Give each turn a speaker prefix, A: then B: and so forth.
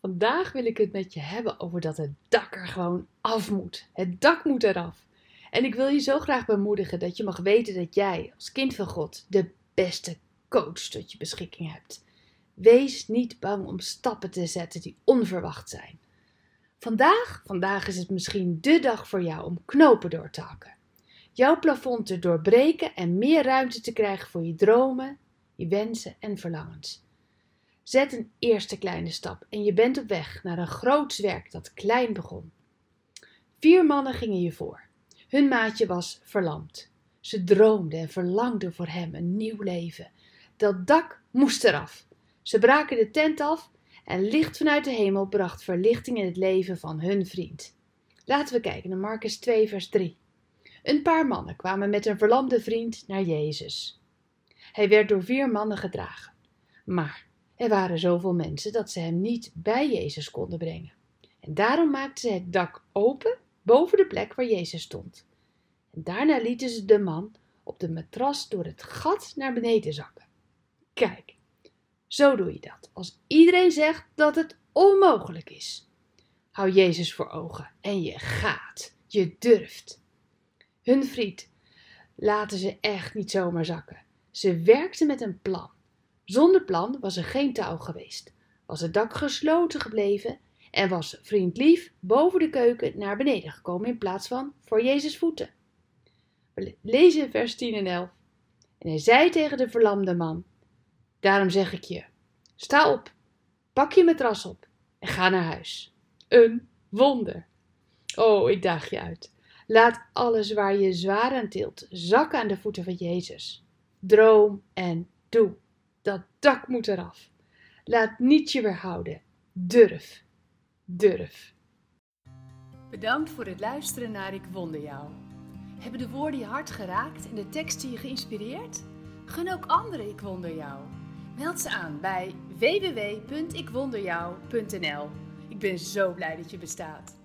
A: Vandaag wil ik het met je hebben over dat het dak er gewoon af moet. Het dak moet eraf. En ik wil je zo graag bemoedigen dat je mag weten dat jij als kind van God de beste coach tot je beschikking hebt. Wees niet bang om stappen te zetten die onverwacht zijn. Vandaag, vandaag is het misschien de dag voor jou om knopen door te hakken. Jouw plafond te doorbreken en meer ruimte te krijgen voor je dromen, je wensen en verlangens. Zet een eerste kleine stap en je bent op weg naar een groots werk dat klein begon. Vier mannen gingen je voor. Hun maatje was verlamd. Ze droomden en verlangden voor hem een nieuw leven. Dat dak moest eraf. Ze braken de tent af en licht vanuit de hemel bracht verlichting in het leven van hun vriend. Laten we kijken naar Marcus 2, vers 3. Een paar mannen kwamen met een verlamde vriend naar Jezus. Hij werd door vier mannen gedragen. Maar er waren zoveel mensen dat ze hem niet bij Jezus konden brengen. En daarom maakten ze het dak open boven de plek waar Jezus stond. En daarna lieten ze de man op de matras door het gat naar beneden zakken. Kijk, zo doe je dat als iedereen zegt dat het onmogelijk is. Hou Jezus voor ogen en je gaat, je durft. Hun vriend laten ze echt niet zomaar zakken. Ze werkten met een plan. Zonder plan was er geen touw geweest, was het dak gesloten gebleven en was vriend lief boven de keuken naar beneden gekomen in plaats van voor Jezus voeten. We lezen vers 10 en 11. En hij zei tegen de verlamde man: Daarom zeg ik je: sta op, pak je matras op en ga naar huis. Een wonder. Oh, ik daag je uit. Laat alles waar je zwaar aan tilt zakken aan de voeten van Jezus. Droom en doe. Dat dak moet eraf. Laat niet je weerhouden. Durf. Durf.
B: Bedankt voor het luisteren naar Ik Wonder Jou. Hebben de woorden je hart geraakt en de teksten je geïnspireerd? Gun ook anderen Ik Wonder Jou. Meld ze aan bij www.ikwonderjou.nl. Ik ben zo blij dat je bestaat.